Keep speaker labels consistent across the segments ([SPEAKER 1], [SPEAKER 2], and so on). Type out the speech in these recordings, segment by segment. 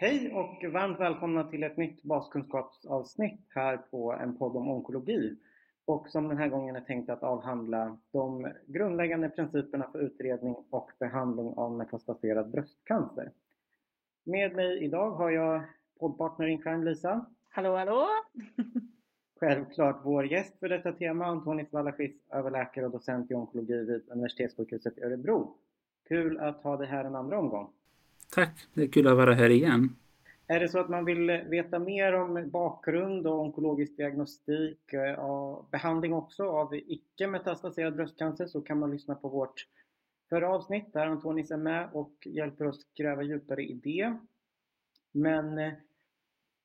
[SPEAKER 1] Hej och varmt välkomna till ett nytt baskunskapsavsnitt här på en podd om onkologi och som den här gången är tänkt att avhandla de grundläggande principerna för utredning och behandling av metastaserad bröstcancer. Med mig idag har jag poddpartner in crime Lisa.
[SPEAKER 2] Hallå hallå!
[SPEAKER 1] Självklart vår gäst för detta tema Antonis Valaschis, överläkare och docent i onkologi vid Universitetssjukhuset i Örebro. Kul att ha dig här en andra omgång.
[SPEAKER 3] Tack, det är kul att vara här igen.
[SPEAKER 1] Är det så att man vill veta mer om bakgrund och onkologisk diagnostik eh, och behandling också av icke metastaserad bröstcancer så kan man lyssna på vårt förra avsnitt där Antonis är med och hjälper oss gräva djupare i det. Men eh,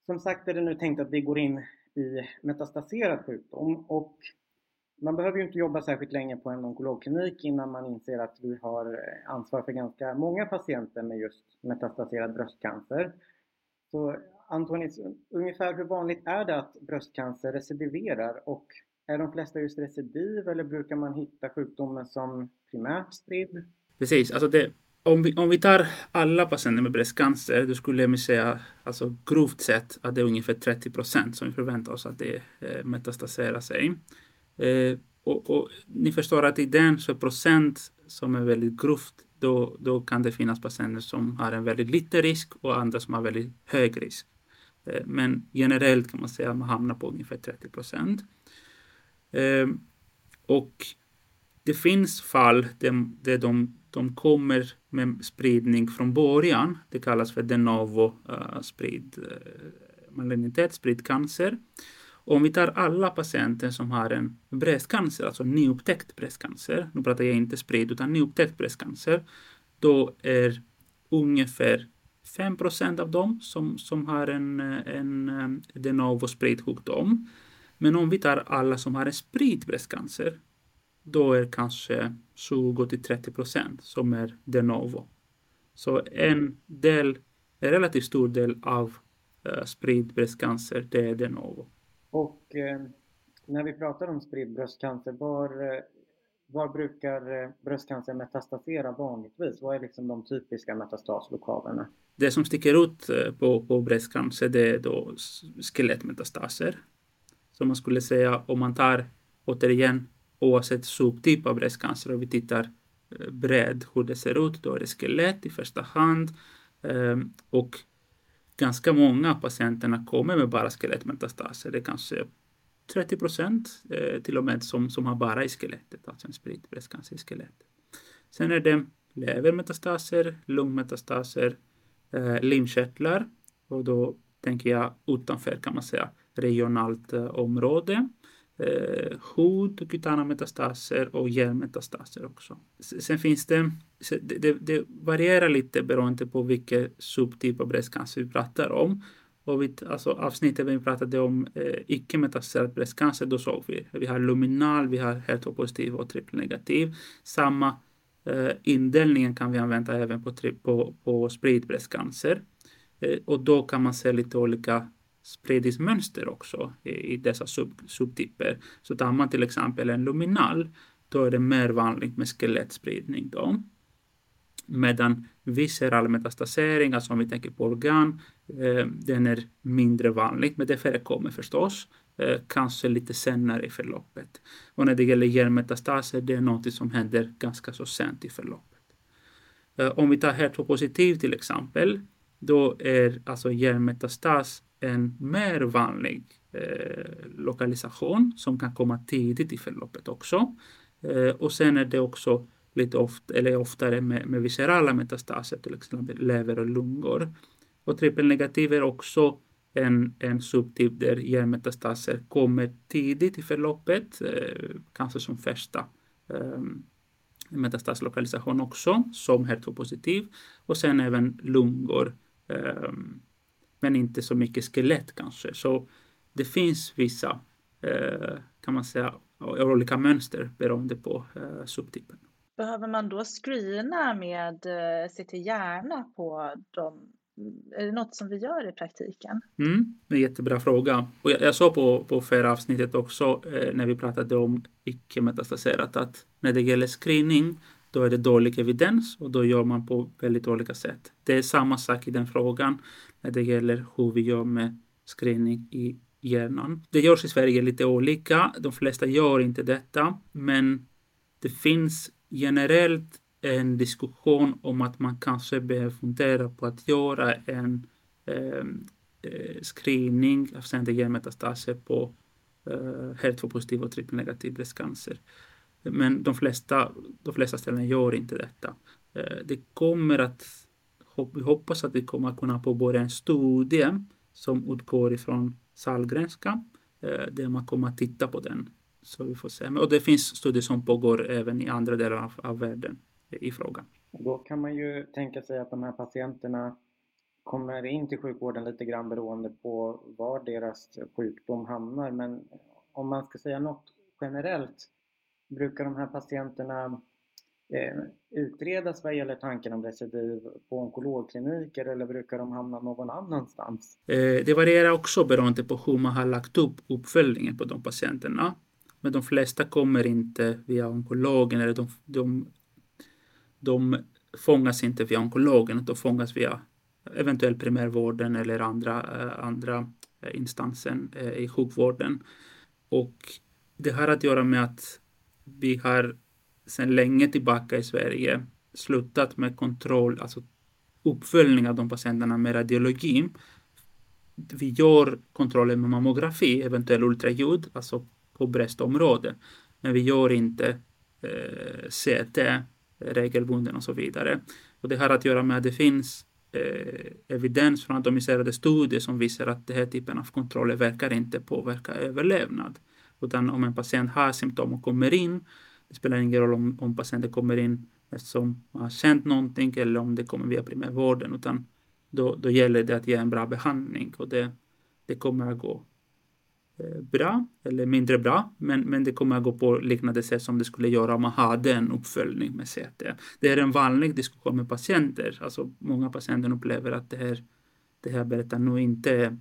[SPEAKER 1] som sagt är det nu tänkt att vi går in i metastaserad sjukdom och man behöver ju inte jobba särskilt länge på en onkologklinik innan man inser att vi har eh, ansvar för ganska många patienter med just metastaserad bröstcancer. Så Antonis, ungefär hur vanligt är det att bröstcancer recidiverar och är de flesta just recidiv eller brukar man hitta sjukdomen som primärt spridd?
[SPEAKER 3] Precis, alltså det, om, vi, om vi tar alla patienter med bröstcancer, då skulle jag säga alltså grovt sett att det är ungefär 30 procent som vi förväntar oss att det eh, metastaserar sig. Eh, och, och, ni förstår att i den så procent som är väldigt grovt, då, då kan det finnas patienter som har en väldigt liten risk och andra som har väldigt hög risk. Eh, men generellt kan man säga att man hamnar på ungefär 30 procent. Eh, och det finns fall där, där de, de kommer med spridning från början. Det kallas för de novo uh, sprid, eh, uh, malignitet, spridd cancer. Om vi tar alla patienter som har en bröstcancer, alltså nyupptäckt bröstcancer, nu pratar jag inte spridd utan nyupptäckt bröstcancer, då är ungefär 5 procent av dem som, som har en, en de novo spridd sjukdom. Men om vi tar alla som har en spridd bröstcancer, då är kanske 20 till 30 procent som är de novo. Så en del, en relativt stor del av eh, uh, spridd bröstcancer, det är de novo.
[SPEAKER 1] Och eh, när vi pratar om spridd bröstcancer, var, eh, var brukar eh, bröstcancer metastasera vanligtvis? Vad är liksom de typiska metastaslokalerna?
[SPEAKER 3] Det som sticker ut eh, på, på bröstcancer det är då skelettmetastaser. Så man skulle säga om man tar återigen oavsett subtyp av bröstcancer och vi tittar bredd hur det ser ut, då är det skelett i första hand. Ehm, och ganska många av patienterna kommer med bara skelettmetastaser. Det är kanske 30 procent eh, till och med som, som har bara i skelettet, alltså en spridd bröstcancer i skelettet. Sen är det levermetastaser, lungmetastaser, eh, limkörtlar och då tänker jag utanför kan man säga regionalt eh, område eh, hud, kutana metastaser och hjärnmetastaser också. Sen finns det, det, det varierar lite beroende på vilken subtyp av bröstcancer vi pratar om. Och vi, alltså avsnittet vi pratade om eh, icke metastaserad bröstcancer, då såg vi vi har luminal, vi har HER2-positiv och trippelnegativ. Samma eh, indelningen kan vi använda även på, på, på spridd bröstcancer. Eh, och då kan man se lite olika spridningsmönster också i, i dessa sub, subtyper. Så tar man till exempel en luminal, då är det mer vanligt med skelettspridning. Då. Medan visceral metastasering, alltså om vi tänker på organ, eh, den är mindre vanlig, men det förekommer förstås, eh, kanske lite senare i förloppet. Och när det gäller hjärnmetastaser, det är något som händer ganska så sent i förloppet. Eh, om vi tar HER2-positiv till exempel, då är alltså hjärnmetastas en mer vanlig eh, lokalisation som kan komma tidigt i förloppet också. Eh, och sen är det också lite ofta, eller oftare med, med viscerala metastaser, till exempel lever och lungor. Och trippelnegativ är också en, en subtyp där hjärnmetastaser kommer tidigt i förloppet, eh, kanske som första eh, metastaslokalisation också, som HER2-positiv. Och sen även lungor eh, men inte så mycket skelett kanske. Så det finns vissa, eh, kan man säga, olika mönster beroende på eh, subtypen.
[SPEAKER 2] Behöver man då screena med eh, CT hjärna på dem? Är det något som vi gör i praktiken?
[SPEAKER 3] Mm, det är en jättebra fråga. Och jag, jag sa på, på förra avsnittet också eh, när vi pratade om icke metastaserat att när det gäller screening då är det dålig evidens och då gör man på väldigt olika sätt. Det är samma sak i den frågan när det gäller hur vi gör med screening i hjärnan. Det görs i Sverige lite olika. De flesta gör inte detta, men det finns generellt en diskussion om att man kanske behöver fundera på att göra en ehm, eh, screening alltså avseende hjärnmetastaser på eh, HER2-positiv och trippelnegativ bröstcancer. Men de flesta, de flesta ställen gör inte detta. Eh, det kommer att, vi hoppas att vi kommer att kunna påbörja en studie som utgår ifrån Sahlgrenska, eh, där man kommer att titta på den. Så vi får se. Och det finns studier som pågår även i andra delar av, av världen i frågan.
[SPEAKER 1] Då kan man ju tänka sig att de här patienterna kommer in till sjukvården lite grann beroende på var deras sjukdom hamnar. Men om man ska säga något generellt, brukar de här patienterna eh, utredas vad gäller tanken om recidiv på onkologkliniker eller brukar de hamna någon annanstans?
[SPEAKER 3] Eh, det varierar också beroende på hur man har lagt upp uppföljningen på de patienterna. Men de flesta kommer inte via onkologen eller de, de, de fångas inte via onkologen, de fångas via eventuellt primärvården eller andra, eh, andra eh, instansen eh, i sjukvården. Och det har att göra med att vi har sedan länge tillbaka i Sverige slutat med kontroll, alltså uppföljning av de patienterna med radiologi. Vi gör kontroller med mammografi, eventuell ultraljud, alltså på bröstområdet. Men vi gör inte eh, CT regelbunden och så vidare. Och det har att göra med att det finns eh, evidens från atomiserade studier som visar att den här typen av kontroller verkar inte påverka överlevnad. Utan om en patient har symptom och kommer in, det spelar ingen roll om, om patienten kommer in eftersom man har känt någonting eller om det kommer via primärvården, utan då, då gäller det att ge en bra behandling och det, det kommer att gå eh, bra eller mindre bra, men, men det kommer att gå på liknande sätt som det skulle göra om man hade en uppföljning med CT. Det är en vanlig diskussion med patienter. Alltså många patienter upplever att det här, det här berättar nog inte,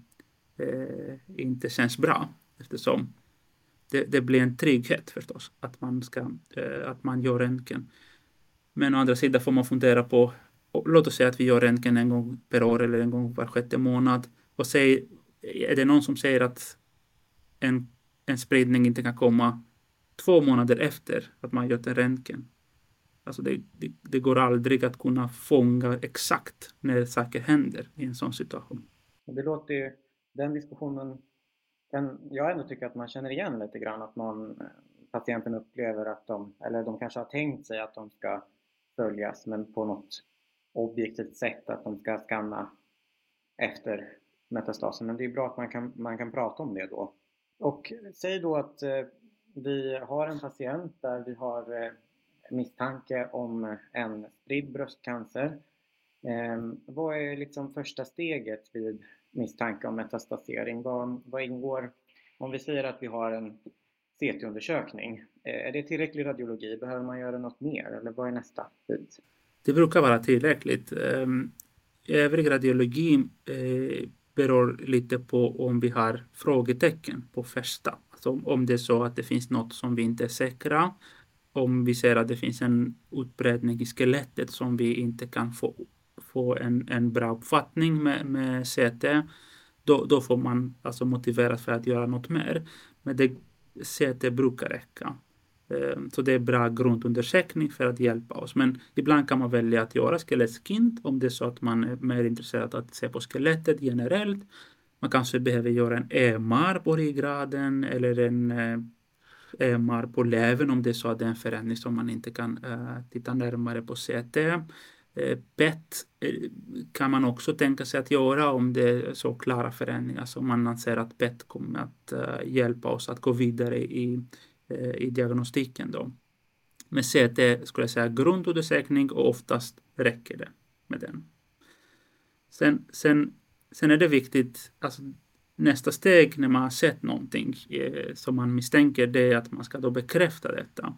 [SPEAKER 3] eh, inte känns bra eftersom det, det, blir en trygghet förstås att man, ska, eh, att man gör röntgen. Men å andra sidan får man fundera på, låt oss säga att vi gör röntgen en gång per år eller en gång var sjätte månad. Och säg, är det någon som säger att en, en spridning inte kan komma två månader efter att man gjort en röntgen? Alltså det, det, det, går aldrig att kunna fånga exakt när saker händer i en sån situation.
[SPEAKER 1] Det låter ju, den diskussionen kan jag ändå tycka att man känner igen lite grann att man, eh, patienten upplever att de, eller de kanske har tänkt sig att de ska följas men på något objektivt sätt att de ska skanna efter metastasen. Men det är bra att man kan, man kan prata om det då. Och säg då att eh, vi har en patient där vi har eh, misstanke om en spridd bröstcancer. Eh, vad är liksom första steget vid misstanke om metastasering. Vad, vad ingår, om vi säger att vi har en CT-undersökning, eh, är det tillräcklig radiologi? Behöver man göra något mer eller vad är nästa bit?
[SPEAKER 3] Det brukar vara tillräckligt. Ehm, övrig radiologi eh, beror lite på om vi har frågetecken på första. Alltså om det är så att det finns något som vi inte är säkra, om vi ser att det finns en utbredning i skelettet som vi inte kan få få en, en bra uppfattning med, med CT, då, då får man alltså motiveras för att göra något mer. Men det, CT brukar räcka. Eh, så det är bra grundundersökning för att hjälpa oss. Men ibland kan man välja att göra skelettskint om det är så att man är mer intresserad av att se på skelettet generellt. Man kanske behöver göra en EMR på ryggraden eller en eh, EMR på levern om det är så att det är en förändring som man inte kan eh, titta närmare på CT. Eh, bett PET kan man också tänka sig att göra om det är så klara förändringar som man anser att PET kommer att eh, hjälpa oss att gå vidare i, i diagnostiken. Då. Men CT skulle jag säga grundundersökning och oftast räcker det med den. Sen, sen, sen är det viktigt, alltså nästa steg när man har sett någonting som man misstänker det är att man ska då bekräfta detta.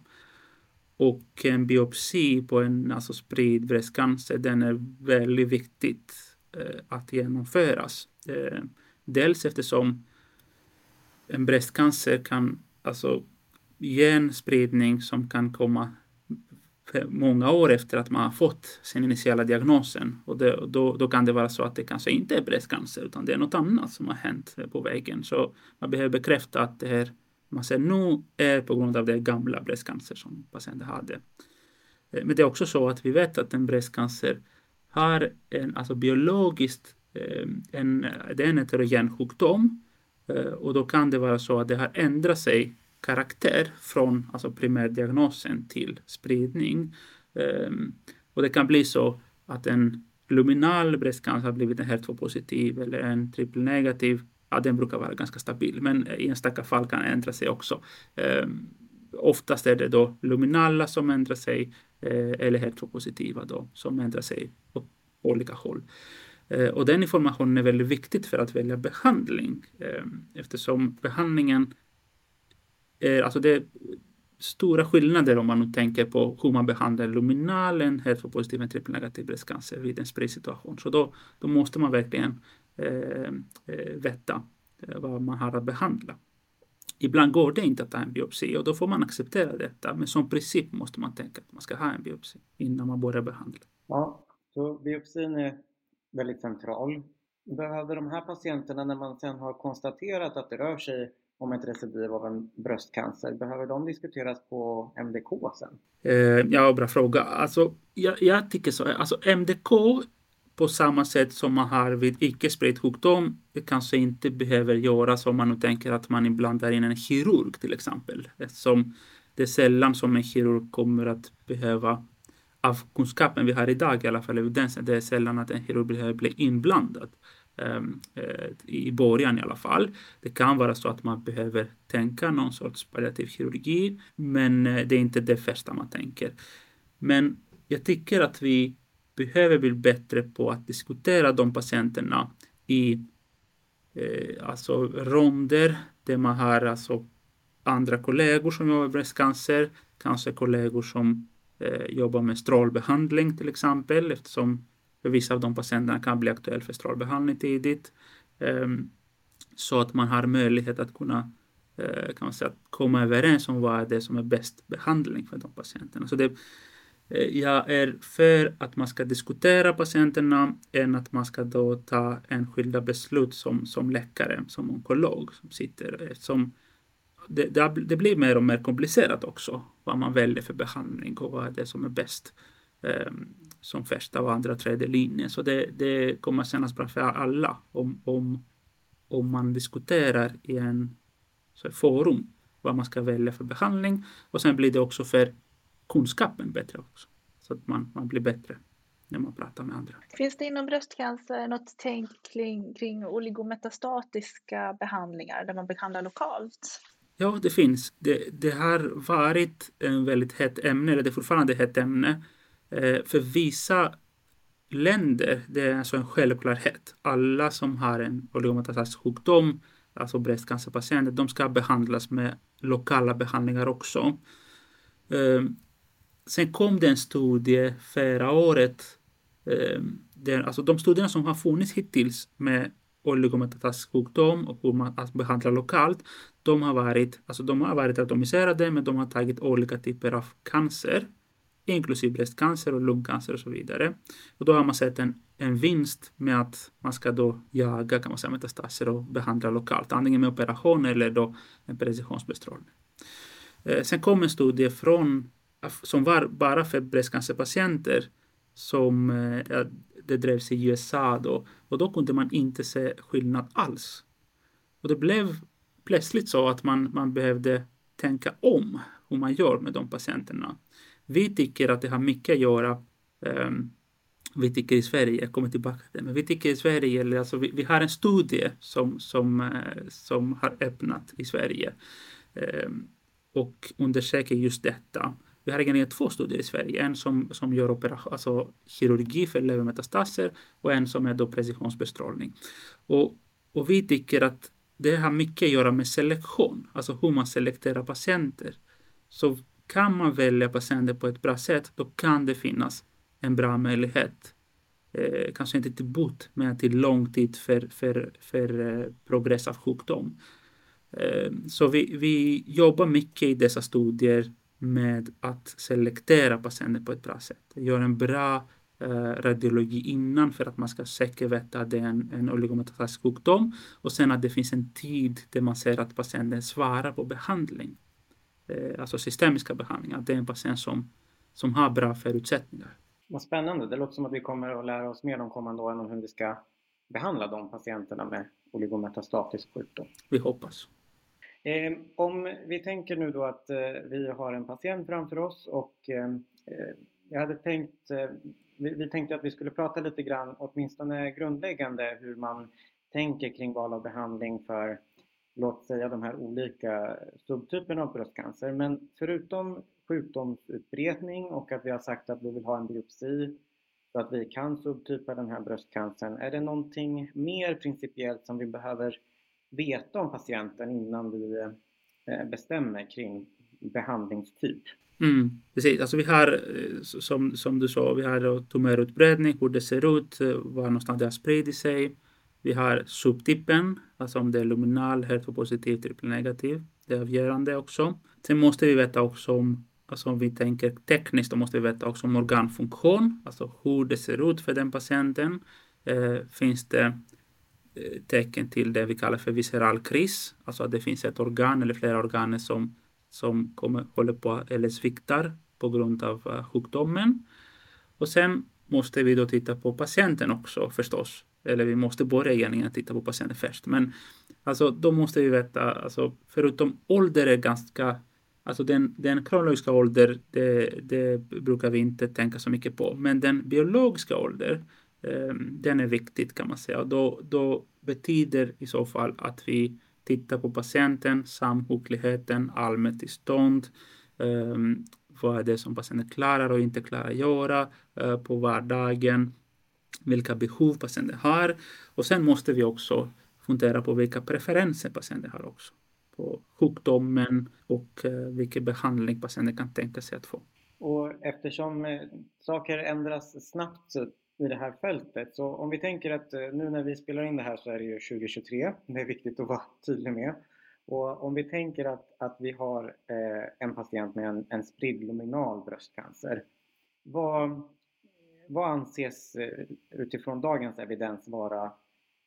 [SPEAKER 3] Och en biopsi på en alltså spridd bröstcancer, den är väldigt viktigt eh, att genomföras. Eh, dels eftersom en bröstcancer kan alltså ge en spridning som kan komma många år efter att man har fått sin initiala diagnosen. Och det, då, då kan det vara så att det kanske inte är bröstcancer utan det är något annat som har hänt på vägen. Så man behöver bekräfta att det här man ser nu är på grund av det gamla bröstcancer som patienten hade. Eh, men det är också så att vi vet att en bröstcancer har en, alltså biologiskt, eh, en, det är en heterogen sjukdom eh, och då kan det vara så att det har ändrat sig karaktär från alltså primärdiagnosen till spridning. Ehm, och det kan bli så att en luminal bröstcancer har blivit en HER2-positiv eller en trippelnegativ ja, den brukar vara ganska stabil, men i enstaka fall kan ändra sig också. Eh, oftast är det då luminala som ändrar sig eh, eller heteropositiva då som ändrar sig åt olika håll. Eh, och den informationen är väldigt viktig för att välja behandling eh, eftersom behandlingen är, alltså det är stora skillnader om man nu tänker på hur man behandlar luminalen, heteropositiv och trippelnegativ bröstcancer vid en spridsituation. Så då, då måste man verkligen veta eh, vad man har att behandla. Ibland går det inte att ta en biopsi och då får man acceptera detta. Men som princip måste man tänka att man ska ha en biopsi innan man börjar behandla.
[SPEAKER 1] Ja, så biopsin är väldigt central. Behöver de här patienterna, när man sedan har konstaterat att det rör sig om ett recidiv av en bröstcancer, behöver de diskuteras på MDK sen?
[SPEAKER 3] Eh, ja, bra fråga. Alltså, jag, jag tycker så. Alltså, MDK på samma sätt som man har vid icke-spridd sjukdom kanske inte behöver göras om man nu tänker att man ibland är in en kirurg till exempel. Eftersom det är sällan som en kirurg kommer att behöva, av kunskapen vi har idag i alla fall, evidensen, det är sällan att en kirurg behöver bli inblandad. Um, i början i alla fall. Det kan vara så att man behöver tänka någon sorts palliativ kirurgi, men eh, det är inte det första man tänker. Men jag tycker att vi behöver bli bättre på att diskutera de patienterna i eh, alltså ronder där man har alltså andra kollegor som jobbar med bröstcancer, kanske kollegor som eh, jobbar med strålbehandling till exempel eftersom för vissa av de patienterna kan bli aktuell för strålbehandling tidigt. Eh, så att man har möjlighet att kunna eh, kan man säga, komma överens om vad är det som är bäst behandling för de patienterna. Så det, Eh, jag är för att man ska diskutera patienterna än att man ska då ta enskilda beslut som, som läkare, som onkolog som sitter. Eh, som det, det, det, blir mer och mer komplicerat också vad man väljer för behandling och vad är det som är bäst eh, som första och andra tredje linjen. Så det, det kommer kännas bra för alla om, om, om man diskuterar i en så forum vad man ska välja för behandling och sen blir det också för kunskapen bättre också. Så att man, man blir bättre när man pratar med andra.
[SPEAKER 2] Finns det inom bröstcancer något tänk kring, kring oligometastatiska behandlingar där man behandlar lokalt?
[SPEAKER 3] Ja, det finns. Det, det har varit en väldigt hett ämne, eller det är fortfarande ett hett ämne. Eh, för vissa länder, det är alltså en självklarhet. Alla som har en oligometastatisk sjukdom, alltså bröstcancerpatienter, de ska behandlas med lokala behandlingar också. Sen kom det en studie förra året. Eh, där, alltså de studierna som har funnits hittills med oligometastatisk sjukdom och hur man behandlar lokalt, de har varit, alltså de har varit atomiserade, men de har tagit olika typer av cancer, inklusive bröstcancer och lungcancer och så vidare. Och då har man sett en, en vinst med att man ska då jaga kan man säga, metastaser och behandla lokalt, antingen med operation eller då en precisionsbestrålning. Eh, sen kom en studie från som var bara för bröstcancerpatienter som eh, det drevs i USA då och då kunde man inte se skillnad alls. Och det blev plötsligt så att man, man behövde tänka om hur man gör med de patienterna. Vi tycker att det har mycket att göra um, vi tycker i Sverige, jag kommer tillbaka till det, men vi tycker i Sverige, eller alltså vi, vi har en studie som, som, uh, som har öppnat i Sverige um, och undersöker just detta. Vi har egentligen två studier i Sverige. En som, som gör operation, alltså kirurgi för levermetastaser och en som är då precisionsbestrålning. Och, och vi tycker att det har mycket att göra med selektion, alltså hur man selekterar patienter. Så kan man välja patienter på ett bra sätt, då kan det finnas en bra möjlighet. Eh, kanske inte till bot, men till lång tid för, för, för eh, progress av sjukdom. Eh, så vi, vi jobbar mycket i dessa studier med att selektera patienter på ett bra sätt. Gör en bra eh, radiologi innan för att man ska säkert veta att det är en, en oligometastasisk sjukdom och sen att det finns en tid där man ser att patienten svarar på behandling. Eh, alltså systemiska behandlingar. Det är en patient som, som har bra förutsättningar.
[SPEAKER 1] Vad spännande. Det låter som att vi kommer att lära oss mer de kommande åren om hur vi ska behandla de patienterna med oligometastatisk sjukdom.
[SPEAKER 3] Vi hoppas.
[SPEAKER 1] Eh, om vi tänker nu då att eh, vi har en patient framför oss och ehm, eh, jag hade tänkt, eh, vi, vi tänkte att vi skulle prata lite grann, åtminstone grundläggande, hur man tänker kring val av behandling för låt säga de här olika subtyperna av bröstcancer. Men förutom sjukdomsutbredning och att vi har sagt att vi vill ha en biopsi så att vi kan subtypa den här bröstcancern. Är det någonting mer principiellt som vi behöver veta om patienten innan vi eh, bestämmer kring behandlingstyp?
[SPEAKER 3] Mm, precis, alltså vi har eh, som, som du sa, vi har tumörutbredning, hur det ser ut, eh, var någonstans det har spridit sig. Vi har subtypen, alltså om det är luminal, HER2-positiv, trippelnegativ. Det är avgörande också. Sen måste vi veta också om, alltså om vi tänker tekniskt, då måste vi veta också om organfunktion, alltså hur det ser ut för den patienten. Eh, finns det tecken till det vi kallar för visceral kris, alltså att det finns ett organ eller flera organ som, som kommer, håller på eller sviktar på grund av eh, sjukdomen. Och sen måste vi då titta på patienten också förstås eller vi måste börja egentligen titta på patienten först. Men alltså, då måste vi veta, alltså, förutom ålder är ganska Alltså den, den kronologiska ålder, det, det, brukar vi inte tänka så mycket på. Men den biologiska ålder, Ehm, den är viktig kan man säga. Och då, då betyder i så fall att vi tittar på patienten, samsjukligheten, allmänt tillstånd, ehm, vad är det som patienten klarar och inte klarar att göra eh, på vardagen, vilka behov patienten har. Och sen måste vi också fundera på vilka preferenser patienten har också. På sjukdomen och eh, vilken behandling patienten kan tänka sig att få.
[SPEAKER 1] Och eftersom eh, saker ändras snabbt i det här fältet, så om vi tänker att eh, nu när vi spelar in det här så är det ju 2023. Det är viktigt att vara tydlig med. Och om vi tänker att, att vi har eh, en patient med en, en spridd luminal bröstcancer. Vad, vad anses eh, utifrån dagens evidens vara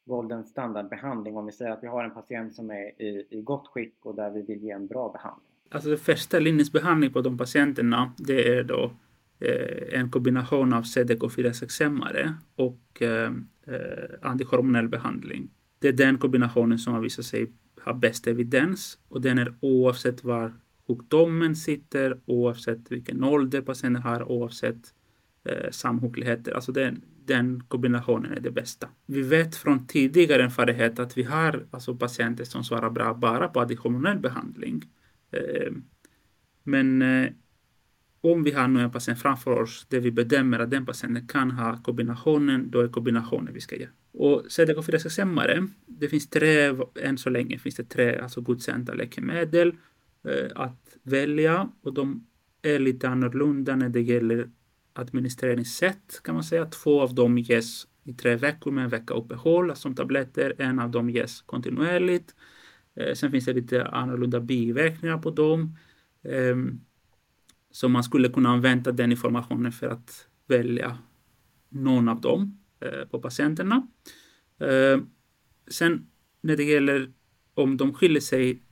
[SPEAKER 1] golden standardbehandling om vi säger att vi har en patient som är i, i gott skick och där vi vill ge en bra behandling?
[SPEAKER 3] Alltså den första linjens behandling på de patienterna det är då Eh, en kombination av CDK4-6-hämmare och eh, eh, antihormonell behandling. Det är den kombinationen som har visat sig ha bäst evidens och den är oavsett var sjukdomen sitter, oavsett vilken ålder patienten har, oavsett eh, samsjukligheter. Alltså den, den kombinationen är det bästa. Vi vet från tidigare erfarenhet att vi har alltså patienter som svarar bra bara på antihormonell behandling. Eh, men eh, om vi har nu en patient framför oss där vi bedömer att den patienten kan ha kombinationen, då är kombinationen vi ska ge. Och CDK4-6-hämmare, det finns tre, än så länge finns det tre alltså godkända läkemedel eh, att välja och de är lite annorlunda när det gäller administreringssätt kan man säga. Två av dem ges i tre veckor med en vecka uppehåll alltså som tabletter. En av dem ges kontinuerligt. Eh, sen finns det lite annorlunda biverkningar på dem. Eh, så man skulle kunna använda den informationen för att välja någon av dem eh, på patienterna. Eh, sen när det gäller om de skiljer sig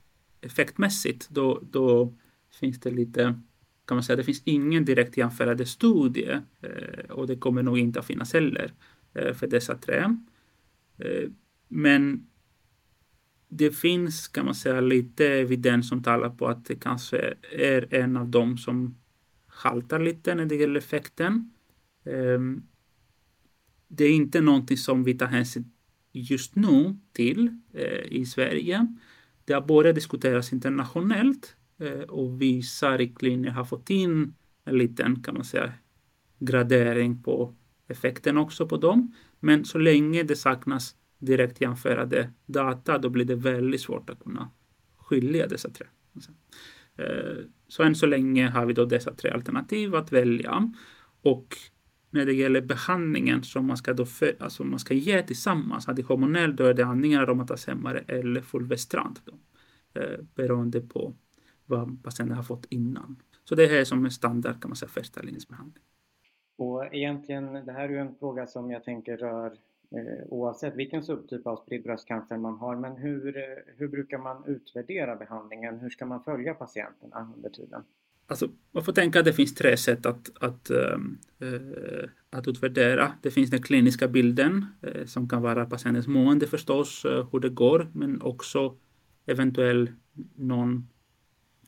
[SPEAKER 3] effektmässigt, då, då finns det lite kan man säga, det finns ingen direkt jämförande studie eh, och det kommer nog inte att finnas heller eh, för dessa tre. Eh, men det finns, kan man säga, lite evidens som talar på att det kanske är en av dem som haltar lite när det gäller effekten. Ehm, det är inte någonting som vi tar hänsyn just nu till eh, i Sverige. Det har börjat diskuteras internationellt eh, och vissa riktlinjer har fått in en liten, kan man säga, gradering på effekten också på dem. Men så länge det saknas direkt jämförade data, då blir det väldigt svårt att kunna skilja dessa tre. Eh, så än så länge har vi då dessa tre alternativ att välja. Och när det gäller behandlingen som man ska, då för, alltså man ska ge tillsammans, antihormonell, då är det antingen aromatashämmare eller fulvestrant. Då, eh, beroende på vad patienten har fått innan. Så det här är som en standard kan man säga första linjens behandling.
[SPEAKER 1] Och egentligen, det här är ju en fråga som jag tänker rör Eh, oavsett vilken subtyp av spridd bröstcancer man har. Men hur, eh, hur brukar man utvärdera behandlingen? Hur ska man följa patienterna under tiden?
[SPEAKER 3] Alltså, man får tänka att det finns tre sätt att, att, äh, att utvärdera. Det finns den kliniska bilden äh, som kan vara patientens mående förstås, äh, hur det går, men också eventuell någon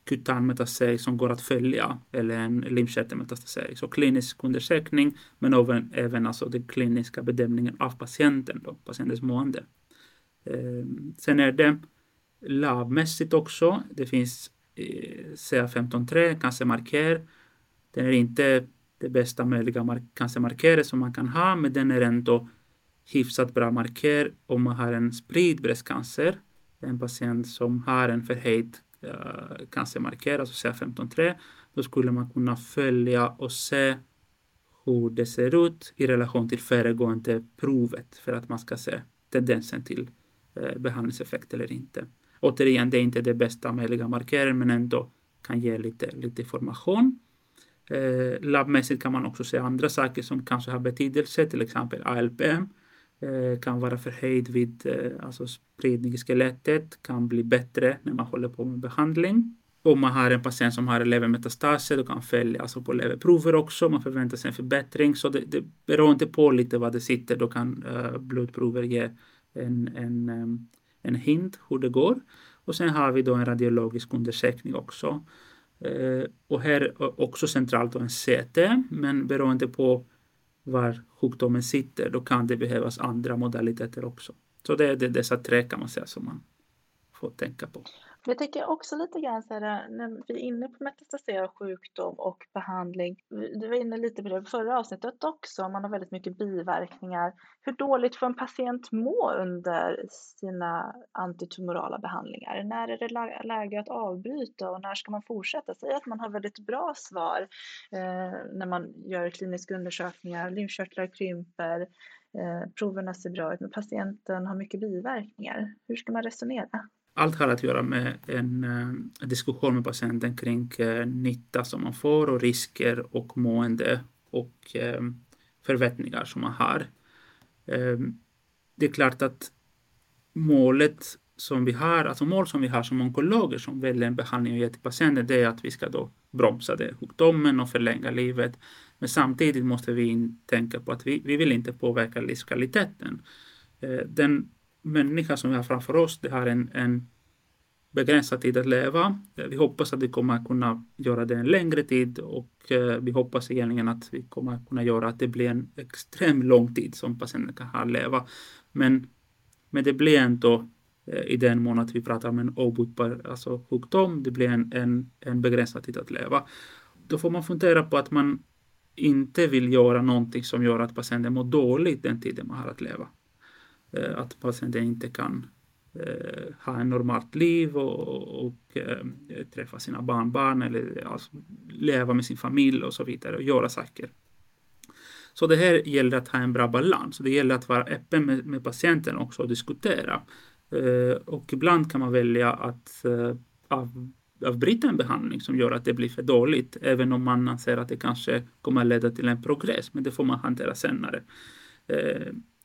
[SPEAKER 3] kutanmetastas som går att följa eller en limkörtelmetastas. Så klinisk undersökning men även, även alltså den kliniska bedömningen av patienten, då, patientens mående. Eh, sen är det labbmässigt också. Det finns eh, CA153, cancermarker. Den är inte det bästa möjliga cancermarkörer som man kan ha, men den är ändå hyfsat bra marker om man har en spridd bröstcancer. En patient som har en förhöjd Eh, cancermarker, och CA153, då skulle man kunna följa och se hur det ser ut i relation till föregående provet för att man ska se tendensen till eh, behandlingseffekt eller inte. Återigen, det är inte det bästa möjliga markören men ändå kan ge lite, lite information. Eh, labbmässigt kan man också se andra saker som kanske har betydelse, till exempel ALPM Eh, kan vara förhöjd vid eh, alltså spridning i skelettet, kan bli bättre när man håller på med behandling. Om man har en patient som har levermetastaser, då kan följa alltså på leverprover också. Man förväntar sig en förbättring. Så det, det beroende på lite vad det sitter, då kan uh, blodprover ge en, en, um, en hint hur det går. Och sen har vi då en radiologisk undersökning också. Uh, och här också centralt då en CT, men beroende på var sjukdomen sitter, då kan det behövas andra modaliteter också. Så det är det, dessa tre kan man säga som man får tänka på.
[SPEAKER 2] Jag tänker också lite grann så här, eh, när vi är inne på metastaserad sjukdom och behandling. Du var inne lite på det förra avsnittet också, man har väldigt mycket biverkningar. Hur dåligt får en patient må under sina antitumorala behandlingar? När är det läge att avbryta och när ska man fortsätta? Säg att man har väldigt bra svar eh, när man gör kliniska undersökningar, lymfkörtlar krymper, eh, proverna ser bra ut, men patienten har mycket biverkningar. Hur ska man resonera?
[SPEAKER 3] Allt har att göra med en, en eh, diskussion med patienten kring eh, nytta som man får och risker och mående och eh, förväntningar som man har. Eh, det är klart att målet som vi har, alltså mål som vi har som onkologer som väljer en behandling och ger till patienten, det är att vi ska då bromsa det sjukdomen och förlänga livet. Men samtidigt måste vi tänka på att vi, vi vill inte påverka livskvaliteten. Eh, den människa som vi har framför oss, det har en, en begränsad tid att leva. Eh, vi hoppas att vi kommer kunna göra det en längre tid och eh, vi hoppas egentligen att vi kommer kunna göra att det blir en extremt lång tid som patienten kan ha leva. Men, men det blir ändå eh, i den mån att vi pratar om en obotbar alltså sjukdom, det blir en, en, en begränsad tid att leva. Då får man fundera på att man inte vill göra någonting som gör att patienten mår dåligt den tiden man har att leva. Eh, att patienten inte kan eh, ha ett normalt liv och, och eh, träffa sina barnbarn eller alltså, leva med sin familj och så vidare och göra saker. Så det här gäller att ha en bra balans. Det gäller att vara öppen med, med patienten också och diskutera. och ibland kan man välja att av, avbryta en behandling som gör att det blir för dåligt, även om man anser att det kanske kommer att leda till en progress, men det får man hantera senare.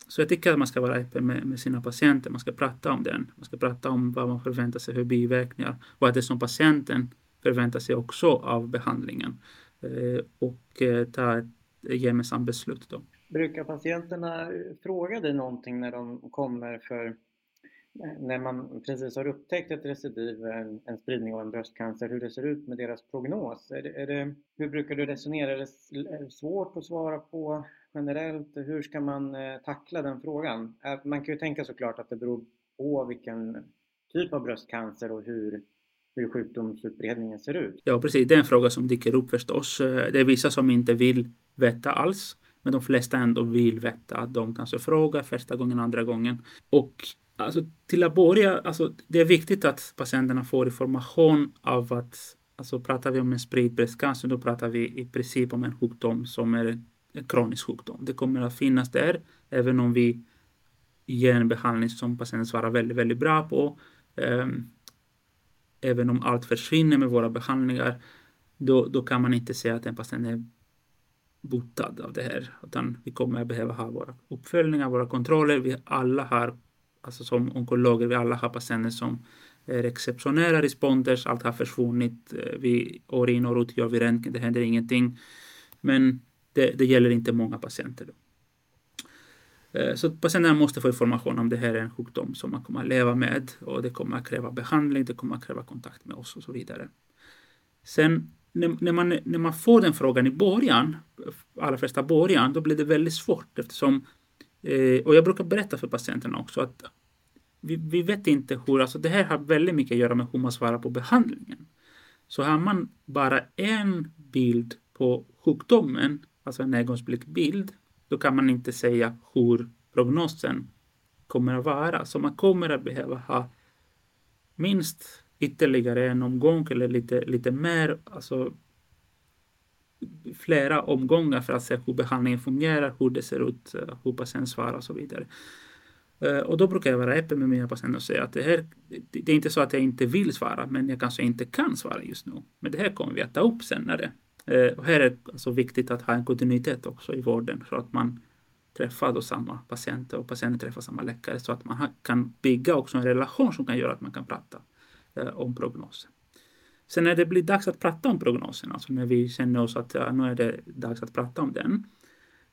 [SPEAKER 3] Så jag tycker att man ska vara öppen med, med, sina patienter, man ska prata om den. Man ska prata om vad man förväntar sig för biverkningar och det är som patienten förväntar sig också av behandlingen. Eh, och eh, ta ett gemensamt beslut då.
[SPEAKER 1] Brukar patienterna fråga dig någonting när de kommer för eh, när man precis har upptäckt ett recidiv, en, en spridning av en bröstcancer, hur det ser ut med deras prognos? Är det, är det, hur brukar du resonera? Är det svårt att svara på generellt? Hur ska man eh, tackla den frågan? Man kan ju tänka såklart att det beror på vilken typ av bröstcancer och hur, hur sjukdomsutbredningen ser ut.
[SPEAKER 3] Ja, precis. Det är en fråga som dyker upp förstås. Eh, det är vissa som inte vill veta alls, men de flesta ändå vill veta. De kanske frågar första gången, andra gången. Och alltså, till att börja, alltså, det är viktigt att patienterna får information av att Alltså pratar vi om en spridd bröstcancer, då pratar vi i princip om en sjukdom som är kronisk sjukdom. Det kommer att finnas där, även om vi ger en behandling som patienten svarar väldigt, väldigt bra på. Ehm, även om allt försvinner med våra behandlingar då, då kan man inte säga att en patient är botad av det här. Utan vi kommer att behöva ha våra uppföljningar, våra kontroller. Vi alla har, alltså som onkologer, vi alla har patienter som är exceptionella responders, allt har försvunnit. Eh, vi år in och ut gör vi röntgen, det händer ingenting. Men det, det gäller inte många patienter. Då. Eh, så patienterna måste få information om det här är en sjukdom som man kommer att leva med och det kommer att kräva behandling, det kommer att kräva kontakt med oss och så vidare. Sen när, när, man, när man får den frågan i början, allra första början, då blir det väldigt svårt eftersom, eh, och jag brukar berätta för patienterna också att vi, vi vet inte hur, alltså det här har väldigt mycket att göra med hur man svarar på behandlingen. Så har man bara en bild på sjukdomen, alltså en ögonblicksbild, då kan man inte säga hur prognosen kommer att vara. Så man kommer att behöva ha minst ytterligare en omgång eller lite, lite mer, alltså flera omgångar för att se hur behandlingen fungerar, hur det ser ut, eh, hur patienten svarar och så vidare. Eh, och då brukar jag vara öppen med mina patienter och säga att det här, det är inte så att jag inte vill svara, men jag kanske inte kan svara just nu. Men det här kommer vi att ta upp senare. Eh, och här är det alltså viktigt att ha en kontinuitet också i vården så att man träffar då samma patienter och patienter träffar samma läkare så att man kan bygga också en relation som kan göra att man kan prata eh, om prognosen. Sen när det blir dags att prata om prognosen, alltså när vi känner oss att ja, nu är det dags att prata om den.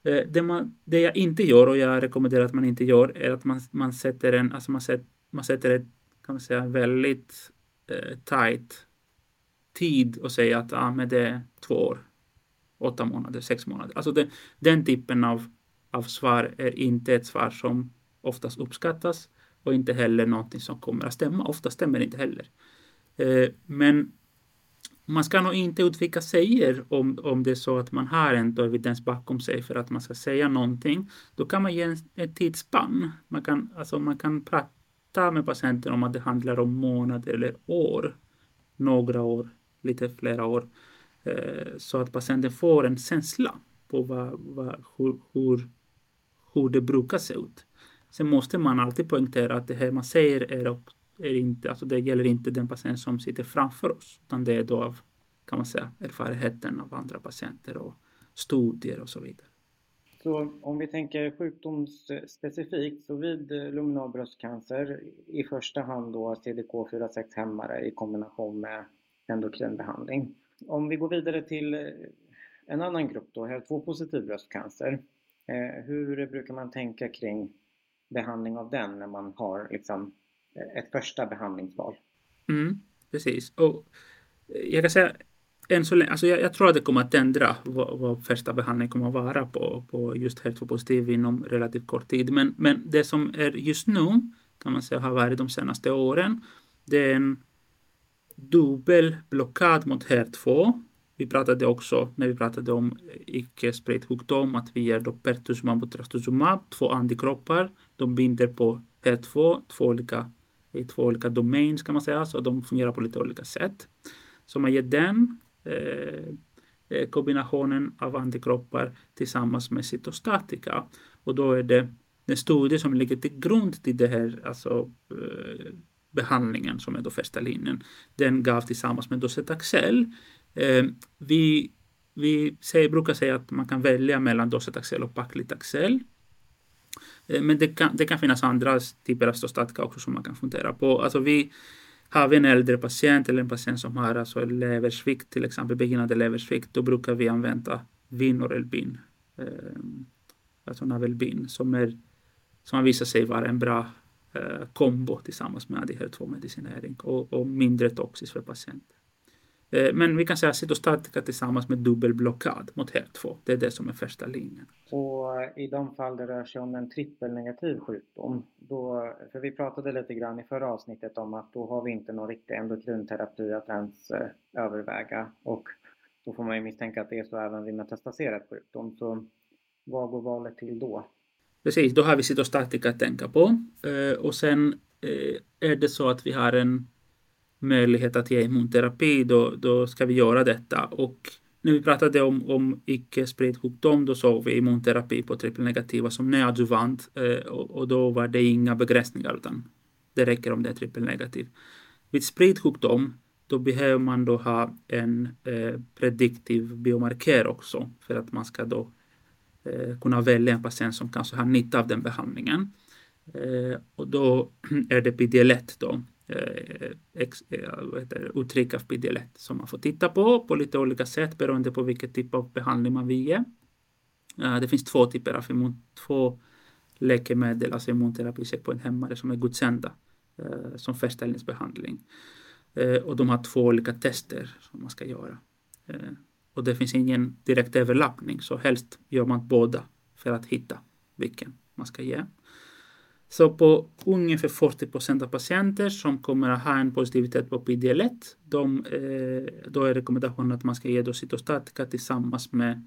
[SPEAKER 3] Eh, det, man, det jag inte gör och jag rekommenderar att man inte gör är att man, man sätter en, alltså man, sätter, man sätter ett, kan man säga, väldigt eh, tight tid och säga att ah, men det är två år, åtta månader, sex månader. Alltså det, den typen av, av svar är inte ett svar som oftast uppskattas och inte heller någonting som kommer att stämma. Ofta stämmer det inte heller. Eh, men man ska nog inte utvika säger om, om det är så att man har en evidens bakom sig för att man ska säga någonting. Då kan man ge en, ett tidsspann. Man kan, alltså man kan prata med patienten om att det handlar om månader eller år. Några år lite flera år eh, så att patienten får en känsla på vad, vad, hur, hur, hur det brukar se ut. Sen måste man alltid poängtera att det här man säger är, är inte, alltså det gäller inte den patient som sitter framför oss, utan det är då av kan man säga, erfarenheten av andra patienter och studier och så vidare.
[SPEAKER 1] Så om vi tänker sjukdomsspecifikt, så vid luminal bröstcancer i första hand då CDK4-6-hämmare i kombination med endokrinbehandling. Om vi går vidare till eh, en annan grupp då, HER2-positiv bröstcancer. Eh, hur brukar man tänka kring behandling av den när man har liksom eh, ett första behandlingsval?
[SPEAKER 3] Mm, precis. Och jag kan säga än så länge, alltså jag, jag, tror att det kommer att ändra vad, vad första behandling kommer att vara på, på just HER2-positiv inom relativt kort tid. Men, men det som är just nu, kan man säga, har varit de senaste åren, det är en dubbel blockad mot HER2. Vi pratade också, när vi pratade om icke-spridd sjukdom, att vi ger då pertuzumab och trastuzumab, två antikroppar. De binder på HER2, två olika, i två olika domains kan man säga, så de fungerar på lite olika sätt. Så man ger den eh, eh kombinationen av antikroppar tillsammans med cytostatika. Och då är det den studie som ligger till grund till det här, alltså eh, behandlingen som är då första linjen, den gav tillsammans med docetaxel. Eh, vi vi säger, brukar säga att man kan välja mellan docetaxel och paclitaxel. Eh, men det kan, det kan finnas andra typer av stostatika också som man kan fundera på. Alltså vi, har vi en äldre patient eller en patient som har alltså leversvikt, till exempel begynnande leversvikt, då brukar vi använda Vinorelbin, eh, alltså Navelbin, som, är, som har visat sig vara en bra eh, kombo tillsammans med ADHR2-medicinering och, och mindre toxiskt för patienten. Eh, men vi kan säga cytostatika tillsammans med dubbelblockad mot HER2. Det är det som är första linjen.
[SPEAKER 1] Och eh, i de fall det rör sig om en trippelnegativ sjukdom, då, för vi pratade lite grann i förra avsnittet om att då har vi inte någon riktig endokrinterapi att ens eh, överväga och då får man ju misstänka att det är så även vid metastaserad sjukdom. Så vad går valet till då?
[SPEAKER 3] Precis, då har vi cytostatika att tänka på. Eh, och sen eh, är det så att vi har en möjlighet att ge immunterapi, då, då ska vi göra detta. Och när vi pratade om, om icke-spridd sjukdom, då såg vi immunterapi på trippelnegativa som neadjuvant eh, och, och, då var det inga begränsningar utan det räcker om det är trippelnegativ. Vid spridd sjukdom, då behöver man då ha en eh, prediktiv biomarkör också för att man ska då Eh, kunna välja en patient som kanske har nytta av den behandlingen. Eh, och då är det PDL1 då, eh, ex, uttryck av PDL1 som man får titta på på lite olika sätt beroende på vilken typ av behandling man vill ge. Det finns två typer av immun, två läkemedel, alltså immunterapi checkpointhämmare som är godkända som förställningsbehandling. Och de har två olika tester som man ska göra. Och det finns ingen direkt överlappning så helst gör man båda för att hitta vilken man ska ge. Så på ungefär 40 procent av patienter som kommer att ha en positivitet på PDL1, de, eh, då är rekommendationen att man ska ge cytostatika tillsammans med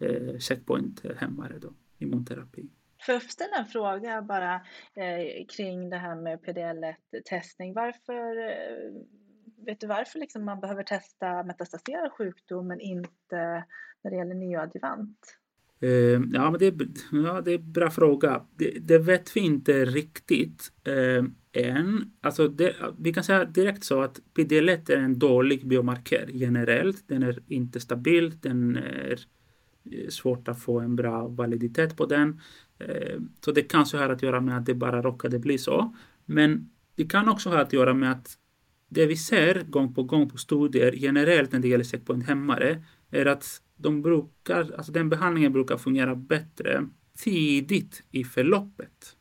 [SPEAKER 3] eh, checkpointhämmare, immunterapi.
[SPEAKER 2] Får jag ställa en fråga bara eh, kring det här med PDL1-testning? Varför, eh, vet du varför liksom man behöver testa metastaserad sjukdom men inte när det gäller neoadjuvant?
[SPEAKER 3] Eh, ja, men det, är, ja, det är en bra fråga. Det, det vet vi inte riktigt eh, än. Alltså det, vi kan säga direkt så att PDL1 är en dålig biomarker generellt. Den är inte stabil, den är eh, svårt att få en bra validitet på den. Eh, så det kanske har att göra med att det bara råkade bli så. Men det kan också ha att göra med att det vi ser gång på gång på studier generellt när det gäller checkpointhämmare är att de brukar, alltså den behandlingen brukar fungera bättre tidigt i förloppet.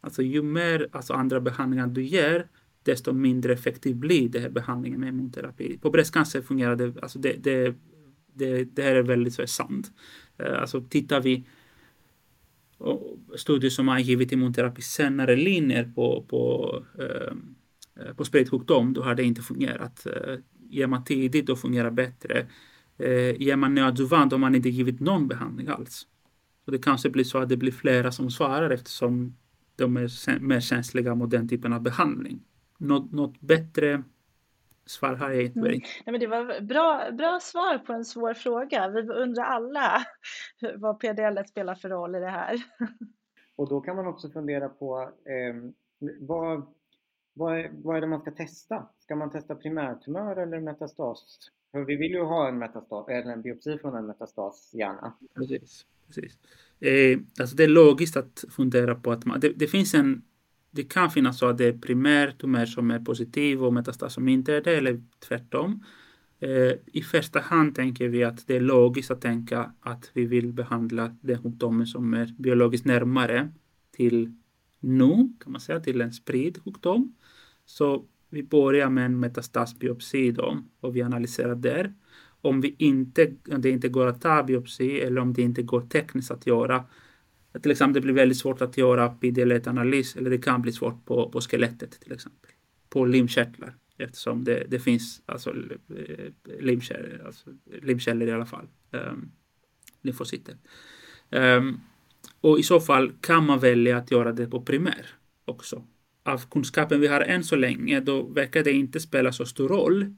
[SPEAKER 3] Alltså ju mer alltså andra behandlingar du ger, desto mindre effektiv blir den här behandlingen med immunterapi. På bröstcancer fungerar det, alltså det, det, det, det här är väldigt så är sant. Eh, alltså tittar vi studier som har givit immunterapi senare linjer på, på, eh, på spridsjukdom, då har det inte fungerat. Eh, ger man tidigt, då fungerar bättre. Eh, ger man neoadjuvant, då har man inte givit någon behandling alls. Så det kanske blir så att det blir flera som svarar eftersom de är mer känsliga mot den typen av behandling. Något, något bättre svar har jag inte. Mm. Nej,
[SPEAKER 2] men det var bra, bra svar på en svår fråga. Vi undrar alla vad PDL spelar för roll i det här.
[SPEAKER 1] Och då kan man också fundera på eh, vad, vad, är, vad är det man ska testa? Ska man testa primärtumör eller metastas? För vi vill ju ha en metastas, eller en biopsi från en metastas gärna.
[SPEAKER 3] Precis. precis. Eh, alltså det är logiskt att fundera på att man, det, det finns en det kan finnas så att det är primärtumör som är positiv och metastas som inte är det, eller tvärtom. Eh, I första hand tänker vi att det är logiskt att tänka att vi vill behandla den sjukdomen som är biologiskt närmare till nu, kan man säga, till en spridd sjukdom. Så vi börjar med en metastasbiopsi då och vi analyserar där. Om, vi inte, om det inte går att ta biopsi eller om det inte går tekniskt att göra till exempel det blir väldigt svårt att göra PDL-analys eller det kan bli svårt på, på skelettet till exempel. På limkörtlar, eftersom det, det finns alltså, eh, limkärl, alltså, limkällor i alla fall. Ehm, um, lymfocyter. Um, ehm, och i så fall kan man välja att göra det på primär också. Av kunskapen vi har än så länge, då verkar det inte spela så stor roll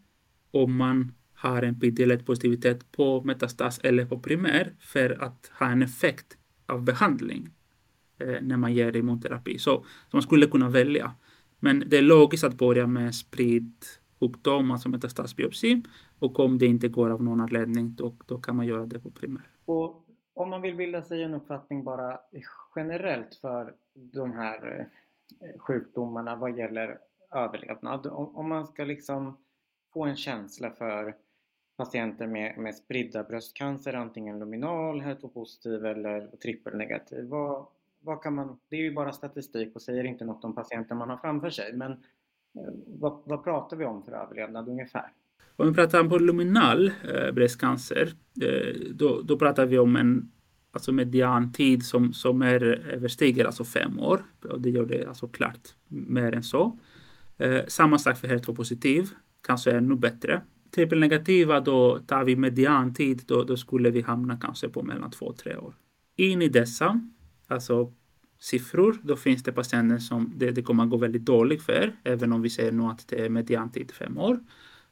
[SPEAKER 3] om man har en pd positivitet på metastas eller på primär för att ha en effekt av behandling eh, när man ger immunterapi. Så, så man skulle kunna välja. Men det är logiskt att börja med spridd sjukdom, alltså metastasbiopsi. Och om det inte går av någon anledning, då, då kan man göra det på primär.
[SPEAKER 1] Och om man vill bilda sig en uppfattning bara generellt för de här eh, sjukdomarna vad gäller överlevnad. Om, man ska liksom få en känsla för patienter med, med spridda bröstcancer, antingen luminal, HER2-positiv eller trippelnegativ. Vad, vad kan man, det är ju bara statistik och säger inte något om patienten man har framför sig, men eh, vad, vad pratar vi om för överlevnad ungefär?
[SPEAKER 3] Om vi pratar om luminal eh, bröstcancer, eh, då, då pratar vi om en alltså mediantid som, som är, överstiger alltså fem år. Och det gör det alltså klart mer än så. Eh, samma sak för heteropositiv, kanske ännu bättre trippelnegativa då tar vi mediantid, då, då skulle vi hamna kanske på mellan två och tre år. In i dessa, alltså siffror, då finns det patienter som det, det kommer att gå väldigt dåligt för, även om vi säger nu att det är mediantid fem år.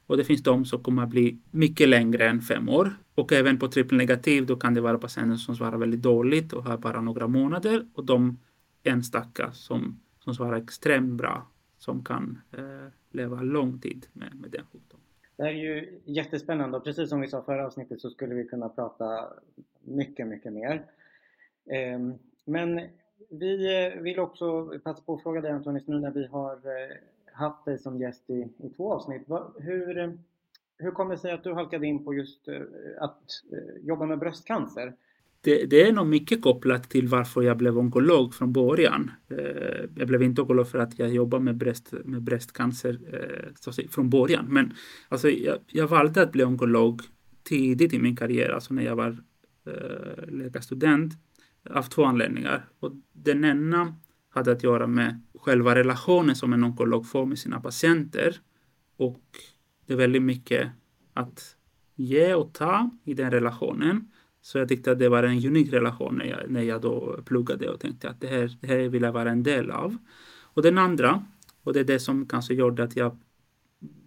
[SPEAKER 3] Och det finns de som kommer att bli mycket längre än fem år. Och även på trippelnegativ, då kan det vara patienter som svarar väldigt dåligt och har bara några månader. Och de enstaka som, som svarar extremt bra, som kan eh, leva lång tid med, med den sjukdomen.
[SPEAKER 1] Det här är ju jättespännande och precis som vi sa förra avsnittet så skulle vi kunna prata mycket, mycket mer. Ehm, men vi eh, vill också passa på att fråga dig Antonis nu när vi har eh, haft dig som gäst i, i två avsnitt. Hur, hur kommer det sig att du halkade in på just eh, att eh, jobba med bröstcancer?
[SPEAKER 3] Det, det, är nog mycket kopplat till varför jag blev onkolog från början. Eh, jag blev inte onkolog för att jag jobbar med, bröst, med bröstcancer från början. Men alltså, jag, jag valde att bli onkolog tidigt i min karriär, alltså när jag var läkarstudent av två anledningar. Och den ena hade att göra med själva relationen som en onkolog får med sina patienter. Och det är väldigt mycket att ge och ta i den relationen. Så jag tyckte att det var en unik relation när jag, när jag då pluggade och tänkte att det här, det här vill jag vara en del av. Och den andra, och det är det som kanske gjorde att jag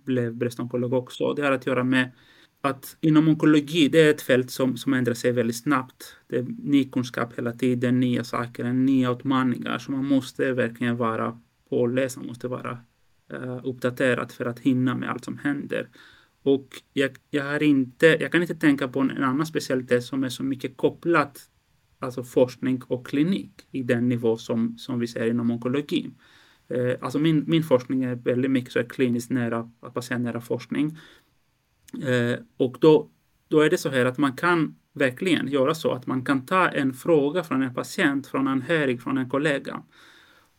[SPEAKER 3] blev bröstonkolog också, det har att göra med att inom onkologi, det är ett fält som, som ändrar sig väldigt snabbt. Det är ny kunskap hela tiden, nya saker, nya utmaningar. Så man måste verkligen vara påläst, man måste vara uh, uppdaterad för att hinna med allt som händer. Och jag, jag, har inte, jag kan inte tänka på en annan specialitet som är så mycket kopplat, alltså forskning och klinik i den nivå som, som vi ser inom onkologin. Uh, eh, alltså min, min forskning är väldigt mycket så kliniskt nära, patientnära forskning. Eh, och då, då är det så här att man kan verkligen göra så att man kan ta en fråga från en patient, från en anhörig, från en kollega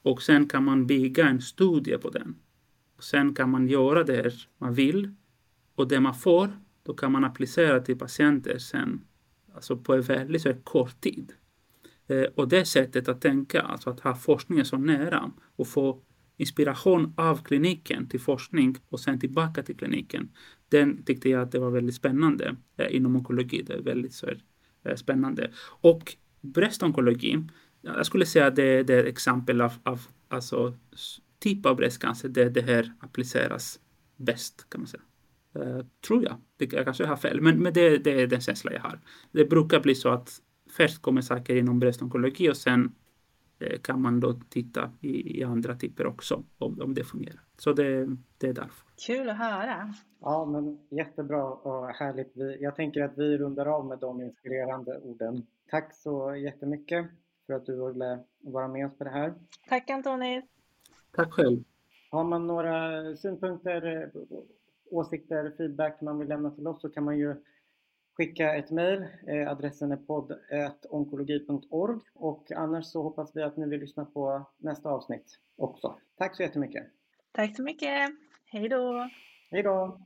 [SPEAKER 3] och sen kan man bygga en studie på den. Och sen kan man göra det man vill och det man får, då kan man applicera till patienter sen, alltså på en väldigt så kort tid. Eh, och det sättet att tänka, alltså att ha forskningen så nära och få inspiration av kliniken till forskning och sen tillbaka till kliniken. Den tyckte jag att det var väldigt spännande eh, inom onkologi. Det är väldigt så eh, spännande. Och bröstonkologi, jag skulle säga att det, det är ett exempel av, av alltså, typ av bröstcancer där det här appliceras bäst kan man säga. Uh, tror jag. Det, jag kanske har fel, men, men det, det är den känsla jag har. Det brukar bli så att först kommer saker inom bröstonkologi och sen kan man då titta i, i andra typer också om, om det fungerar. Så det, det är därför.
[SPEAKER 2] Kul att höra.
[SPEAKER 1] Ja, men jättebra och härligt. Jag tänker att vi rundar av med de inspirerande orden. Tack så jättemycket för att du ville vara med oss på det här.
[SPEAKER 2] Tack Antoni.
[SPEAKER 3] Tack själv.
[SPEAKER 1] Har man några synpunkter, åsikter, feedback man vill lämna till oss så kan man ju skicka ett mejl. Eh, adressen är podd.onkologi.org och annars så hoppas vi att ni vill lyssna på nästa avsnitt också. Tack så jättemycket!
[SPEAKER 2] Tack så mycket! Hej då!
[SPEAKER 1] Hej då!